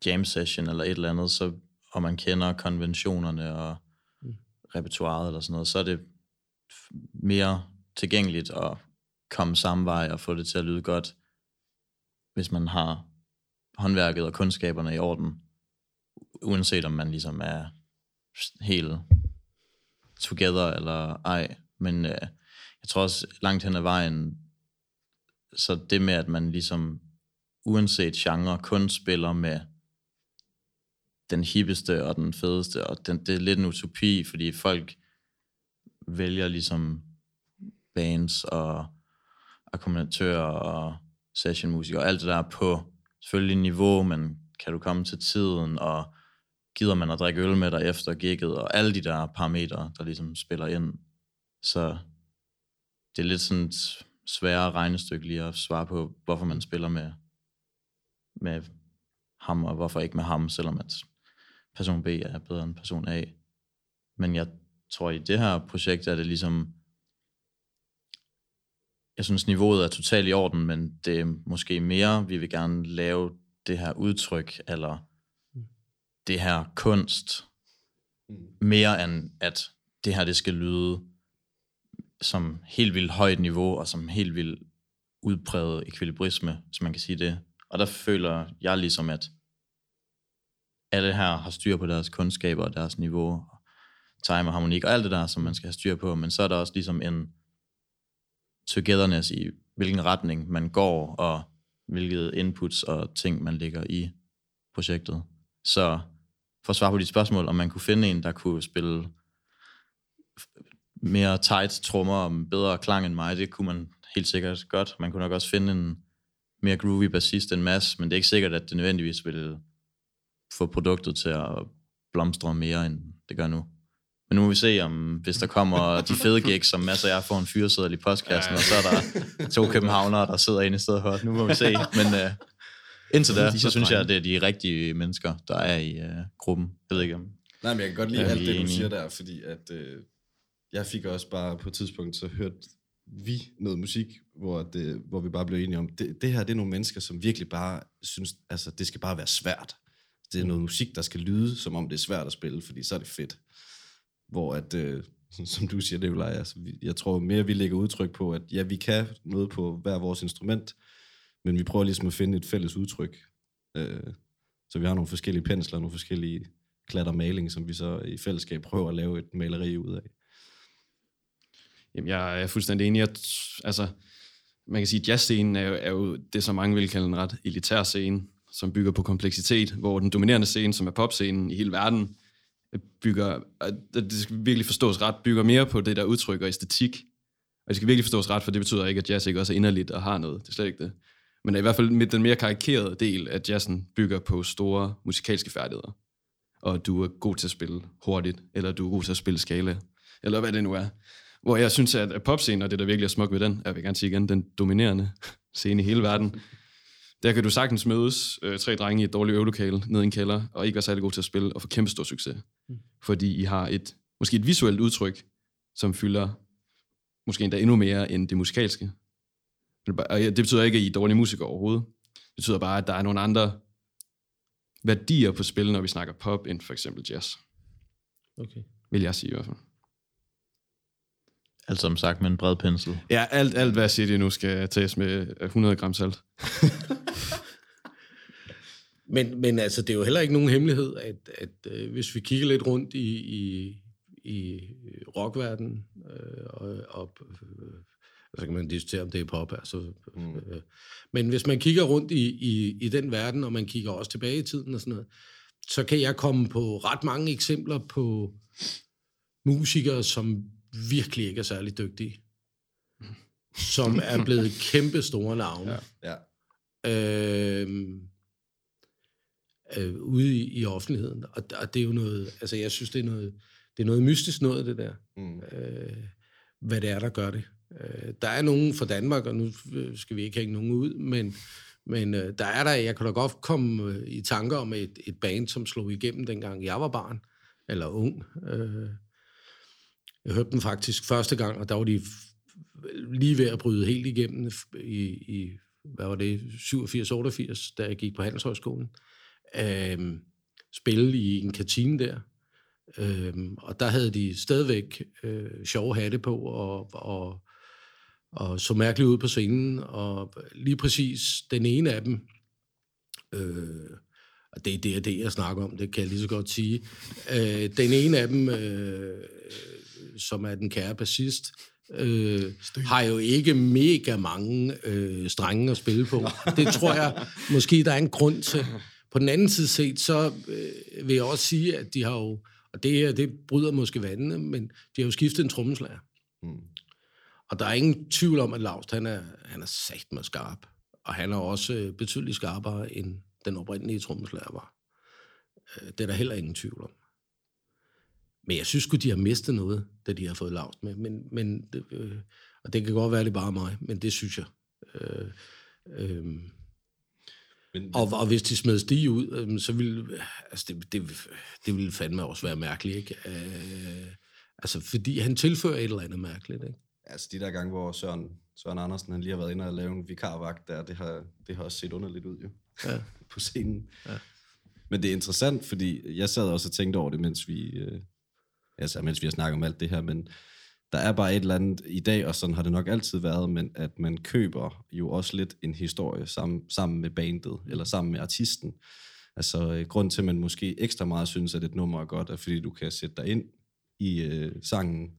jam session eller et eller andet, så, og man kender konventionerne og mm. repertoireet eller sådan noget, så er det mere tilgængeligt at komme samme vej og få det til at lyde godt, hvis man har håndværket og kundskaberne i orden, uanset om man ligesom er helt together eller ej. Men øh, jeg tror også langt hen ad vejen, så det med, at man ligesom uanset genre kun spiller med den hippeste og den fedeste, og den, det er lidt en utopi, fordi folk vælger ligesom bands og akkompagnatører og sessionmusikere og alt det der på selvfølgelig niveau, men kan du komme til tiden, og gider man at drikke øl med dig efter gigget, og alle de der parametre, der ligesom spiller ind. Så det er lidt sådan et sværere regnestykke lige at svare på, hvorfor man spiller med, med ham, og hvorfor ikke med ham, selvom at person B er bedre end person A. Men jeg tror, i det her projekt er det ligesom, jeg synes, niveauet er totalt i orden, men det er måske mere, vi vil gerne lave det her udtryk, eller det her kunst, mere end at det her, det skal lyde som helt vildt højt niveau, og som helt vildt udpræget ekvilibrisme, hvis man kan sige det. Og der føler jeg ligesom, at alle her har styr på deres kundskaber og deres niveau, time og harmonik og alt det der, som man skal have styr på, men så er der også ligesom en togetherness i, hvilken retning man går, og hvilket inputs og ting, man lægger i projektet. Så for at svare på dit spørgsmål, om man kunne finde en, der kunne spille mere tight trommer og bedre klang end mig, det kunne man helt sikkert godt. Man kunne nok også finde en mere groovy bassist end Mads, men det er ikke sikkert, at det nødvendigvis ville få produktet til at blomstre mere, end det gør nu. Men nu må vi se, om hvis der kommer de fede gigs, som masser af jer får en fyreseddel i postkassen, og så er der to københavnere, der sidder inde i stedet for. Nu må vi se. Men uh, indtil da, så synes jeg, at det er de rigtige mennesker, der er i uh, gruppen. Jeg ved ikke om... Nej, men jeg kan godt lide alt det, du enige? siger der, fordi at øh, jeg fik også bare på et tidspunkt, så hørt vi noget musik, hvor, det, hvor vi bare blev enige om, det, det her, det er nogle mennesker, som virkelig bare synes, altså det skal bare være svært. Det er noget musik, der skal lyde, som om det er svært at spille, fordi så er det fedt. Hvor at, øh, som- som du siger, Nicolaj, altså, vi- jeg tror mere, vi lægger udtryk på, at ja, vi kan noget på hver vores instrument, men vi prøver ligesom at finde et fælles udtryk. Øh, så vi har nogle forskellige pensler, nogle forskellige klatter maling, som vi så i fællesskab prøver at lave et maleri ud af. Jamen, jeg er fuldstændig enig. Jeg, altså, man kan sige, at jazzscenen er jo, er jo det, som mange vil kalde en ret elitær scene, som bygger på kompleksitet, hvor den dominerende scene, som er popscenen i hele verden, bygger, det skal virkelig forstås ret, bygger mere på det, der udtrykker æstetik. Og det skal virkelig forstås ret, for det betyder ikke, at jazz ikke også er inderligt og har noget. Det er slet ikke det. Men i hvert fald med den mere karikerede del af jazzen bygger på store musikalske færdigheder. Og du er god til at spille hurtigt, eller du er god til at spille skala, eller hvad det nu er. Hvor jeg synes, at popscenen, og det der virkelig er smukt ved den, jeg vil gerne sige igen, den dominerende scene i hele verden, der kan du sagtens mødes, øh, tre drenge i et dårligt øvelokale nede i en kælder, og ikke være særlig god til at spille, og få kæmpe stor succes. Mm. Fordi I har et, måske et visuelt udtryk, som fylder måske endda endnu mere end det musikalske. Og det betyder ikke, at I er dårlige musikere overhovedet. Det betyder bare, at der er nogle andre værdier på spil, når vi snakker pop, end for eksempel jazz. Okay. Vil jeg sige i hvert fald. Alt som sagt med en bred pensel. Ja, alt, alt hvad jeg siger det nu skal tages med 100 gram salt. Men, men altså, det er jo heller ikke nogen hemmelighed, at, at øh, hvis vi kigger lidt rundt i, i, i rockverdenen, øh, og, og øh, så kan man diskutere, om det er pop. Altså, mm. øh, men hvis man kigger rundt i, i, i den verden, og man kigger også tilbage i tiden og sådan noget, så kan jeg komme på ret mange eksempler på musikere, som virkelig ikke er særlig dygtige, som er blevet kæmpe store navne. Ja. Øh, øh, ude i, i offentligheden. Og, og det er jo noget, altså jeg synes, det er noget, det er noget mystisk noget, det der. Mm. Øh, hvad det er, der gør det. Øh, der er nogen fra Danmark, og nu skal vi ikke hænge nogen ud, men, men øh, der er der, jeg kan da godt komme øh, i tanker om et, et band, som slog igennem dengang jeg var barn, eller ung. Øh, jeg hørte dem faktisk første gang, og der var de lige ved at bryde helt igennem i, i hvad var det, 87-88, da jeg gik på Handelshøjskolen. Øh, spille i en kantine der. Øh, og der havde de stadigvæk øh, sjove hatte på, og, og, og så mærkeligt ud på scenen. Og lige præcis den ene af dem, øh, og det er det, det, jeg snakker om, det kan jeg lige så godt sige. Øh, den ene af dem, øh, som er den kære bassist, øh, har jo ikke mega mange øh, strenge at spille på. Det tror jeg måske, der er en grund til. På den anden side set, så øh, vil jeg også sige, at de har jo, og det her, det bryder måske vandene, men de har jo skiftet en trommeslager. Mm. Og der er ingen tvivl om, at Laust, han er, han er sat med skarp. Og han er også øh, betydeligt skarpere, end den oprindelige trommeslager var. Øh, det er der heller ingen tvivl om. Men jeg synes sgu, de har mistet noget, da de har fået Laust med. Men, men, øh, og det kan godt være, det bare mig, men det synes jeg. Øh, øh, men, og, og hvis de smed Stig ud, øh, så ville altså det, det, det ville fandme også være mærkeligt, ikke? Øh, altså, fordi han tilfører et eller andet mærkeligt, ikke? Altså, de der gange, hvor Søren, Søren Andersen han lige har været inde og lavet en vikarvagt der, det har, det har også set underligt ud, jo. Ja. på scenen. Ja. Men det er interessant, fordi jeg sad også og tænkte over det, mens vi, øh, altså, mens vi har snakket om alt det her, men der er bare et eller andet i dag, og sådan har det nok altid været, men at man køber jo også lidt en historie sammen, sammen med bandet, eller sammen med artisten. Altså, øh, grund til, at man måske ekstra meget synes, at et nummer er godt, er fordi du kan sætte dig ind i øh, sangen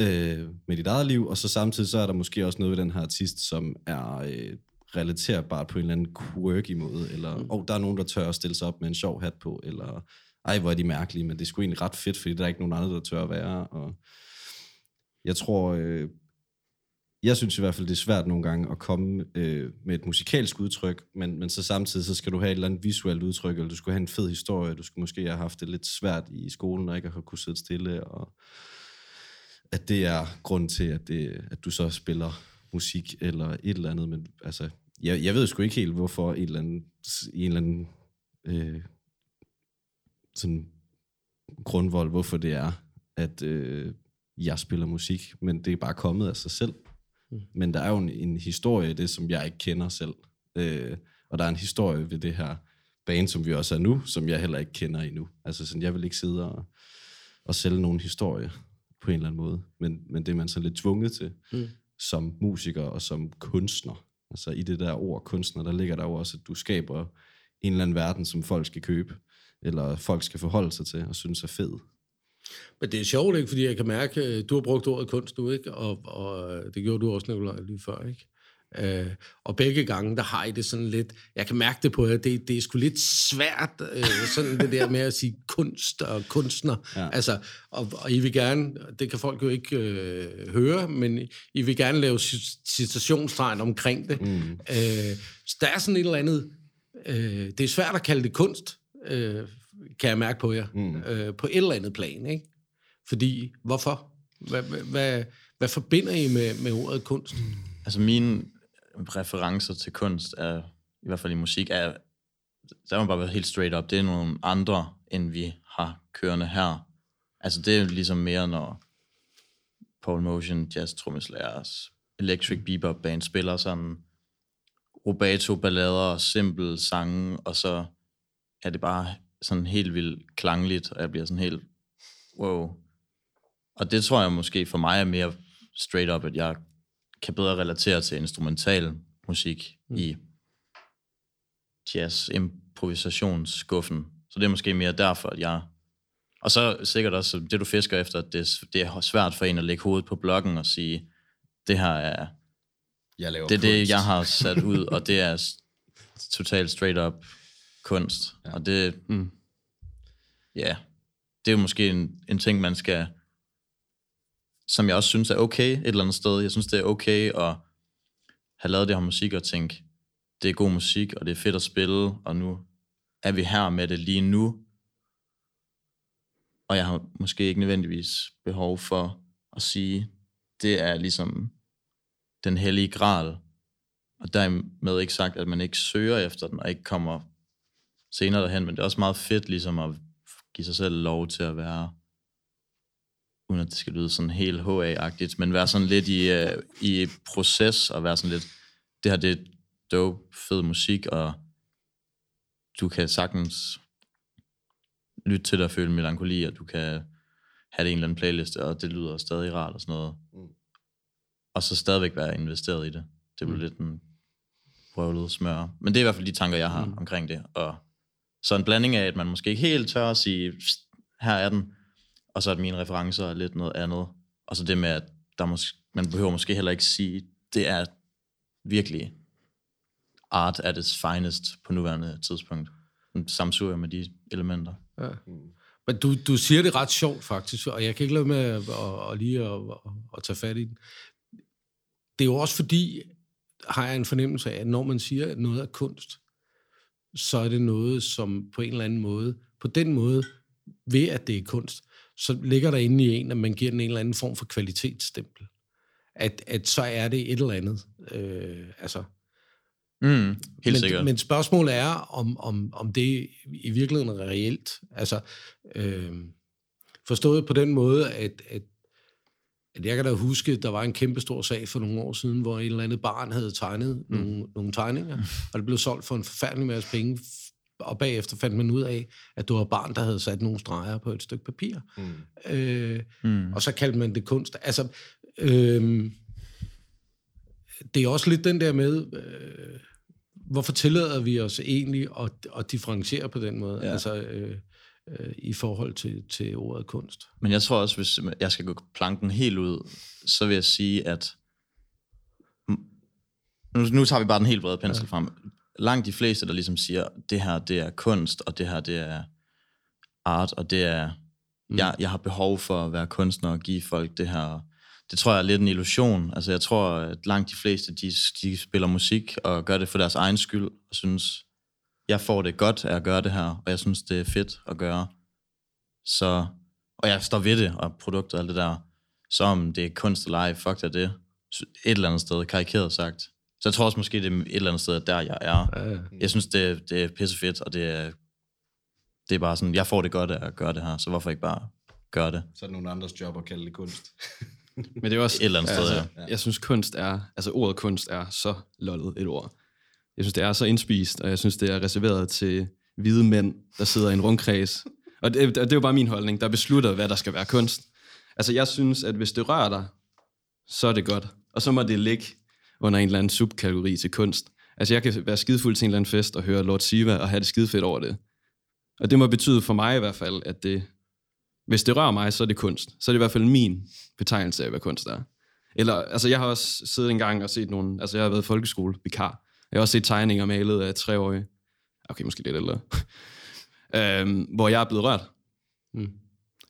øh, med dit eget liv, og så samtidig så er der måske også noget ved den her artist, som er øh, relaterbart på en eller anden quirky måde, eller mm. oh, der er nogen, der tør at stille sig op med en sjov hat på, eller ej, hvor er de mærkelige, men det er sgu egentlig ret fedt, fordi der er ikke nogen andre, der tør at være, og jeg tror, øh, jeg synes i hvert fald, det er svært nogle gange at komme øh, med et musikalsk udtryk, men, men så samtidig så skal du have et eller andet visuelt udtryk, eller du skulle have en fed historie, du skulle måske have haft det lidt svært i skolen, og ikke have kunnet sidde stille, og at det er grund til, at, det, at du så spiller musik eller et eller andet, men altså, jeg, jeg ved sgu ikke helt, hvorfor et eller andet, en eller anden øh, sådan grundvold, hvorfor det er, at øh, jeg spiller musik, men det er bare kommet af sig selv. Mm. Men der er jo en, en historie i det, som jeg ikke kender selv. Øh, og der er en historie ved det her band, som vi også er nu, som jeg heller ikke kender endnu. Altså sådan, jeg vil ikke sidde og, og sælge nogen historie på en eller anden måde. Men, men det er man så lidt tvunget til, mm. som musiker og som kunstner. Altså i det der ord kunstner, der ligger der jo også, at du skaber en eller anden verden, som folk skal købe, eller folk skal forholde sig til og synes er fed. Men det er sjovt, ikke? Fordi jeg kan mærke, at øh, du har brugt ordet kunst nu, ikke? Og, og det gjorde du også, Nicolaj, lige før, ikke? Uh, og begge gange, der har I det sådan lidt, jeg kan mærke det på jer, det, det er sgu lidt svært, uh, sådan det der med at sige kunst og kunstner. Ja. Altså, og, og I vil gerne, det kan folk jo ikke uh, høre, men I vil gerne lave citationstegn omkring det. Mm. Uh, så der er sådan et eller andet, uh, det er svært at kalde det kunst, uh, kan jeg mærke på jer, mm. øh, på et eller andet plan, ikke? Fordi, hvorfor? Hvad, hvad, hvad forbinder I med, med ordet kunst? Altså mine referencer til kunst, er, i hvert fald i musik, er, der må bare være helt straight up, det er nogle andre, end vi har kørende her. Altså det er ligesom mere, når Paul Motion, jazz trommeslagers, electric bebop band spiller sådan rubato ballader, simpel sange, og så er det bare sådan helt vildt klangligt, og jeg bliver sådan helt, wow. Og det tror jeg måske for mig er mere straight up, at jeg kan bedre relatere til instrumental musik mm. i jazz improvisationsskuffen. Så det er måske mere derfor, at jeg Og så sikkert også det, du fisker efter, at det, det er svært for en at lægge hovedet på bloggen og sige, det her er Jeg laver det, er det jeg har sat ud, og det er totalt straight up kunst. Ja. Og det, Mm. ja, det er jo måske en, en ting, man skal, som jeg også synes er okay et eller andet sted. Jeg synes, det er okay at have lavet det her musik og tænke, det er god musik, og det er fedt at spille, og nu er vi her med det lige nu. Og jeg har måske ikke nødvendigvis behov for at sige, det er ligesom den hellige gral. Og dermed ikke sagt, at man ikke søger efter den, og ikke kommer senere derhen, men det er også meget fedt ligesom at give sig selv lov til at være, uden at det skal lyde sådan helt HA-agtigt, men være sådan lidt i, uh, i proces, og være sådan lidt, det her det er dope, fed musik, og du kan sagtens lytte til dig og føle melankoli, og du kan have det i en eller anden playliste, og det lyder stadig rart og sådan noget. Mm. Og så stadigvæk være investeret i det. Det bliver mm. lidt en prøvlet smør. Men det er i hvert fald de tanker, jeg har mm. omkring det. Og så en blanding af, at man måske ikke helt tør at sige, "Psst, her er den, og så at mine referencer er lidt noget andet. Og så det med, at der måske, man behøver måske heller ikke sige, det er virkelig art at its finest på nuværende tidspunkt. Den samsuger med de elementer. Ja. Men du, du siger det ret sjovt faktisk, og jeg kan ikke lade med at, at, at lige at, at, at tage fat i den. Det er jo også fordi, har jeg en fornemmelse af, at når man siger, at noget er kunst, så er det noget, som på en eller anden måde, på den måde, ved at det er kunst, så ligger der inde i en, at man giver den en eller anden form for kvalitetsstempel. At, at så er det et eller andet. Øh, altså, Mm, helt men, sikkert. Men spørgsmålet er, om, om, om det i virkeligheden er reelt. Altså, øh, forstået på den måde, at, at, at jeg kan da huske, der var en kæmpe stor sag for nogle år siden, hvor en eller andet barn havde tegnet mm. nogle, nogle tegninger, og det blev solgt for en forfærdelig masse penge, og bagefter fandt man ud af, at det var barn, der havde sat nogle streger på et stykke papir. Mm. Øh, Mm. og så kaldte man det kunst. Altså, øh, det er også lidt den der med, øh, hvorfor tillader vi os egentlig at, at differentiere på den måde. Ja. altså øh, øh, i forhold til, til ordet kunst. Men jeg tror også, hvis jeg skal gå planken helt ud, så vil jeg sige, at nu, nu tager vi bare den helt brede pensel frem. Langt de fleste, der ligesom siger, det her det er kunst, og det her det er art, og det er, mm. jeg, jeg har behov for at være kunstner og give folk det her. Det tror jeg er lidt en illusion. Altså jeg tror, at langt de fleste, de, de spiller musik og gør det for deres egen skyld, og synes, jeg får det godt af at gøre det her, og jeg synes, det er fedt at gøre. Så, og jeg står ved det, og produkter og alt det der. Så om det er kunst eller ej, fuck da det. Et eller andet sted, karikeret sagt. Så jeg tror også måske, det er et eller andet sted, der jeg er. Ja. Jeg synes, det, det er pissefedt, og det er, det er bare sådan, jeg får det godt af at gøre det her, så hvorfor ikke bare gøre det? Så er det nogle andres job at kalde det kunst. Men det er også... Et eller andet sted, altså, Jeg synes, kunst er... Altså, ordet kunst er så lollet et ord. Jeg synes, det er så indspist, og jeg synes, det er reserveret til hvide mænd, der sidder i en rundkreds. Og det, det er jo bare min holdning, der beslutter, hvad der skal være kunst. Altså, jeg synes, at hvis det rører dig, så er det godt. Og så må det ligge under en eller anden subkategori til kunst. Altså, jeg kan være skidefuld til en eller anden fest og høre Lord Siva og have det skidefedt over det. Og det må betyde for mig i hvert fald, at det, hvis det rører mig, så er det kunst. Så er det i hvert fald min betegnelse af, hvad kunst er. Eller, altså, jeg har også siddet en gang og set nogle... Altså, jeg har været folkeskolevikar folkeskole. Jeg har også set tegninger malet af treårige. Okay, måske lidt ældre. øhm, hvor jeg er blevet rørt. Mm.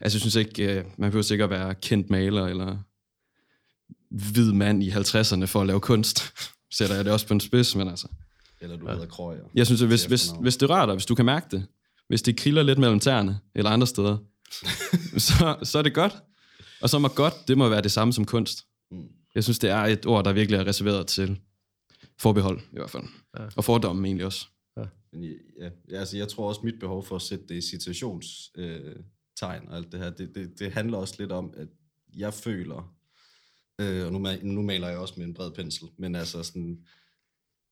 Altså, jeg synes ikke, øh, man behøver sikkert være kendt maler, eller hvid mand i 50'erne for at lave kunst. Sætter jeg det også på en spids, men altså... Eller du ja. hedder Krøyer. Jeg synes, at hvis, hvis, hvis det rører dig, hvis du kan mærke det, hvis det kriller lidt mellem tæerne, eller andre steder, så, så er det godt. Og så må godt, det må være det samme som kunst. Mm. Jeg synes, det er et ord, der virkelig er reserveret til forbehold, i hvert fald. Ja. Og fordomme egentlig også. Men ja, ja, altså jeg tror også, mit behov for at sætte det i citationstegn øh, tegn og alt det her, det, det, det handler også lidt om, at jeg føler, øh, og nu, nu maler jeg også med en bred pensel, men altså sådan,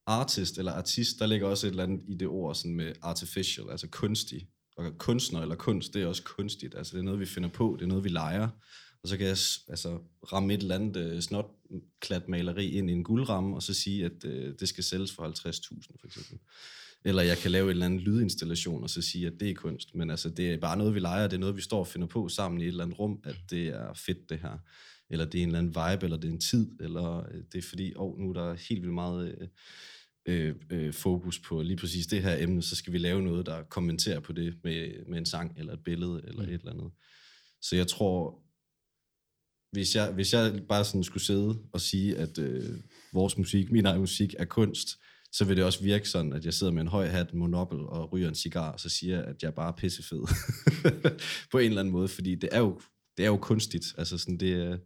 artist eller artist, der ligger også et eller andet i det ord sådan med artificial, altså kunstig. Og kunstner eller kunst, det er også kunstigt. Altså det er noget, vi finder på, det er noget, vi leger. Og så kan jeg altså, ramme et eller andet øh, snotklat maleri ind i en guldramme, og så sige, at øh, det skal sælges for 50.000 for eksempel. Eller jeg kan lave en eller anden lydinstallation, og så sige, at det er kunst. Men altså, det er bare noget, vi leger, det er noget, vi står og finder på sammen i et eller andet rum, at det er fedt, det her. Eller det er en eller anden vibe, eller det er en tid, eller øh, det er fordi, åh, oh, nu er der helt vildt meget... Øh, øh, øh, fokus på lige præcis det her emne, så skal vi lave noget, der kommenterer på det med, med en sang, eller et billede, eller mm. et eller andet. Så jeg tror, hvis jeg, hvis jeg bare sådan skulle sidde og sige, at øh, vores musik, min egen musik, er kunst, så vil det også virke sådan, at jeg sidder med en høj hat, en monopel og ryger en cigar, og så siger jeg, at jeg er bare pissefed. på en eller anden måde, fordi det er jo, det er jo kunstigt. Altså sådan, det er,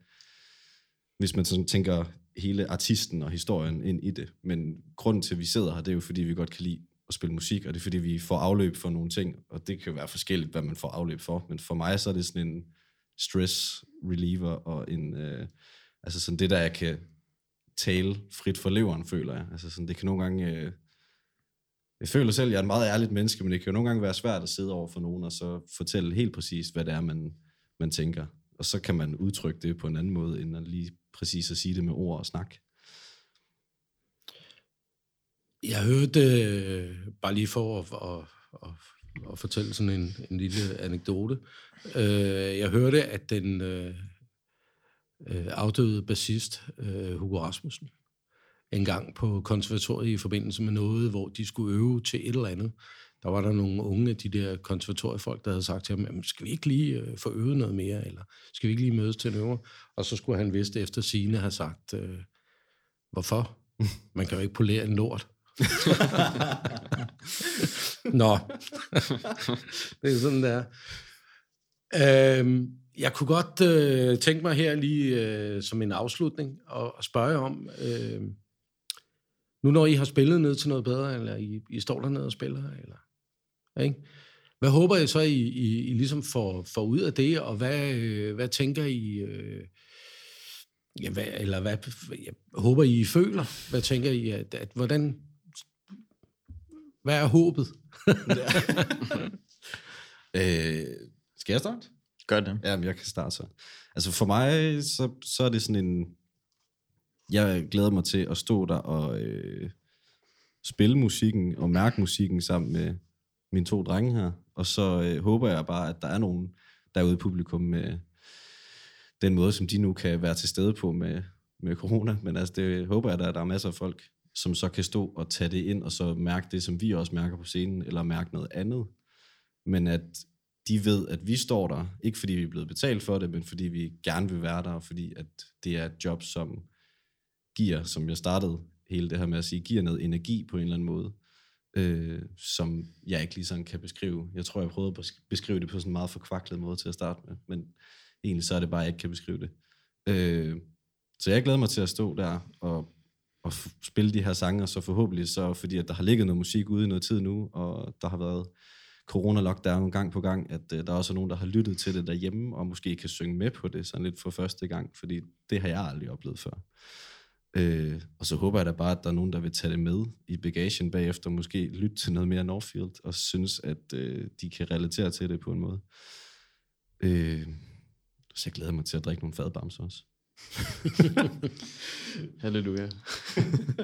hvis man sådan tænker hele artisten og historien ind i det. Men grunden til, at vi sidder her, det er jo, fordi vi godt kan lide at spille musik, og det er, fordi vi får afløb for nogle ting, og det kan jo være forskelligt, hvad man får afløb for. Men for mig, så er det sådan en stress reliever, og en, øh, altså sådan det, der jeg kan tale frit for leveren, føler jeg. Altså sådan, det kan nogle gange... Øh, jeg føler selv, at jeg er en meget ærligt menneske, men det kan jo nogle gange være svært at sidde over for nogen, og så fortælle helt præcis, hvad det er, man, man tænker. Og så kan man udtrykke det på en anden måde, end at lige præcis at sige det med ord og snak. Jeg hørte, øh, bare lige for at, at, at, at fortælle sådan en, en lille anekdote, øh, jeg hørte, at den øh, øh afdøde bassist øh, Hugo Rasmussen en gang på konservatoriet i forbindelse med noget, hvor de skulle øve til et eller andet, der var der nogle unge af de der konservatoriefolk, der havde sagt til ham, skal vi ikke lige øh, få øvet noget mere, eller skal vi ikke lige mødes til en øver? Og så skulle han vist efter sine have sagt, øh, hvorfor? Man kan jo ikke polere en lort. Nå, det er sådan der. Øhm, jeg kunne godt øh, tænke mig her lige øh, som en afslutning og, og spørge om, øh, nu når I har spillet ned til noget bedre, eller I, I står dernede og spiller, eller ikke? Hvad håber I så, I, I, I ligesom får, får ud af det, og hvad, hvad tænker I, øh, ja, hvad, eller hvad jeg håber I, I føler? Hvad tænker I, at, at hvordan, hvad er håbet? øh, skal jeg starte? Gør det. Ja, jeg kan starte så. Altså for mig, så, så er det sådan en... Jeg glæder mig til at stå der og øh, spille musikken og mærke musikken sammen med, mine to drenge her. Og så øh, håber jeg bare, at der er nogen derude i publikum med den måde, som de nu kan være til stede på med, med corona. Men altså, det håber jeg, at der er masser af folk, som så kan stå og tage det ind, og så mærke det, som vi også mærker på scenen, eller mærke noget andet. Men at de ved, at vi står der, ikke fordi vi er blevet betalt for det, men fordi vi gerne vil være der, og fordi at det er et job, som giver, som jeg startede hele det her med at sige, giver noget energi på en eller anden måde øh, som jeg ikke lige sådan kan beskrive. Jeg tror, jeg prøvede at beskrive det på sådan en meget forkvaklet måde til at starte med, men egentlig så er det bare, at jeg ikke kan beskrive det. Øh, så jeg glæder mig til at stå der og, og spille de her sange, og så forhåbentlig så, fordi at der har ligget noget musik ude i noget tid nu, og der har været corona-lockdown gang på gang, at øh, der er også nogen, der har lyttet til det derhjemme, og måske kan synge med på det sådan lidt for første gang, fordi det har jeg aldrig oplevet før. Øh, og så håber jeg da bare, at der er nogen, der vil tage det med i bagagen bagefter, måske lytte til noget mere Northfield, og synes, at øh, de kan relatere til det på en måde. Øh, så jeg glæder mig til at drikke nogle fadbamser også. Halleluja.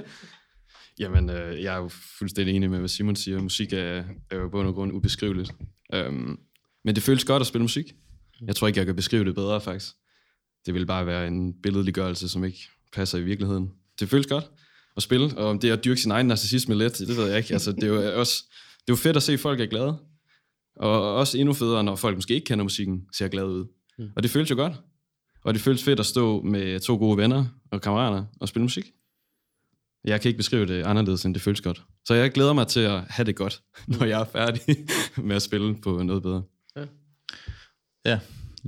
Jamen, øh, jeg er jo fuldstændig enig med, hvad Simon siger. Musik er, er jo på en grund ubeskriveligt. Um, men det føles godt at spille musik. Jeg tror ikke, jeg kan beskrive det bedre, faktisk. Det vil bare være en billedliggørelse, som ikke passer i virkeligheden. Det føles godt at spille, og om det er at dyrke sin egen narcissisme lidt, det ved jeg ikke. Altså, det er jo også det er jo fedt at se, at folk er glade. Og også endnu federe, når folk måske ikke kender musikken, ser glade ud. Mm. Og det føles jo godt. Og det føles fedt at stå med to gode venner og kammerater og spille musik. Jeg kan ikke beskrive det anderledes, end det føles godt. Så jeg glæder mig til at have det godt, når jeg er færdig med at spille på noget bedre. Ja, ja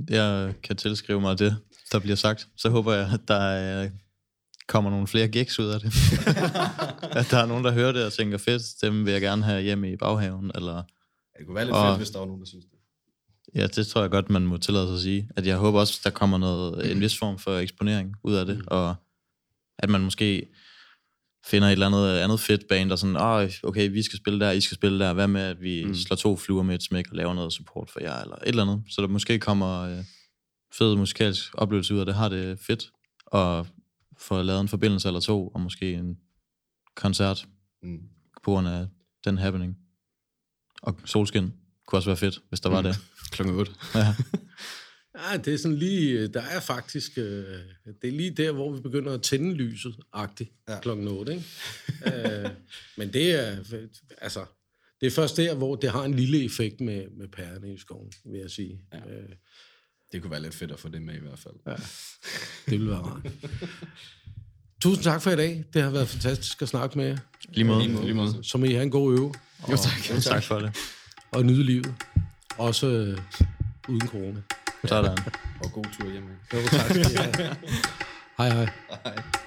jeg kan tilskrive mig det, der bliver sagt. Så håber jeg, at der kommer nogle flere gigs ud af det. at der er nogen, der hører det og tænker, fedt, dem vil jeg gerne have hjemme i baghaven. Eller, det kunne være lidt og, fedt, hvis der var nogen, der synes det. Ja, det tror jeg godt, man må tillade sig at sige. At jeg håber også, der kommer noget, en vis form for eksponering ud af det, mm. og at man måske finder et eller andet, andet fedt band, der sådan, oh, okay, vi skal spille der, I skal spille der, hvad med, at vi mm. slår to fluer med et smæk og laver noget support for jer, eller et eller andet. Så der måske kommer øh, fed musikalsk oplevelse ud af det, har det fedt, og få lavet en forbindelse eller to, og måske en koncert mm. på grund af den happening. Og solskin kunne også være fedt, hvis der var det. Klokken 8. Ja. Ja, det er sådan lige, der er faktisk, øh, det er lige der, hvor vi begynder at tænde lyset, agtigt, ja. klokken 8, ikke? øh, men det er, altså, det er først der, hvor det har en lille effekt med, med pærerne i skoven, vil jeg sige. Ja. Øh, Det kunne være lidt fedt at få det med i hvert fald. Ja. det vil være rart. Tusind tak for i dag. Det har været fantastisk at snakke med jer. Lige måde. Lige måde. Så må I have en god øve. Jo, tak. Jo, tak for det. Og nyde livet. Også øh, uden corona. Sådan. Og god tur hjemme. Jo, tak have. Hej hej. Hej.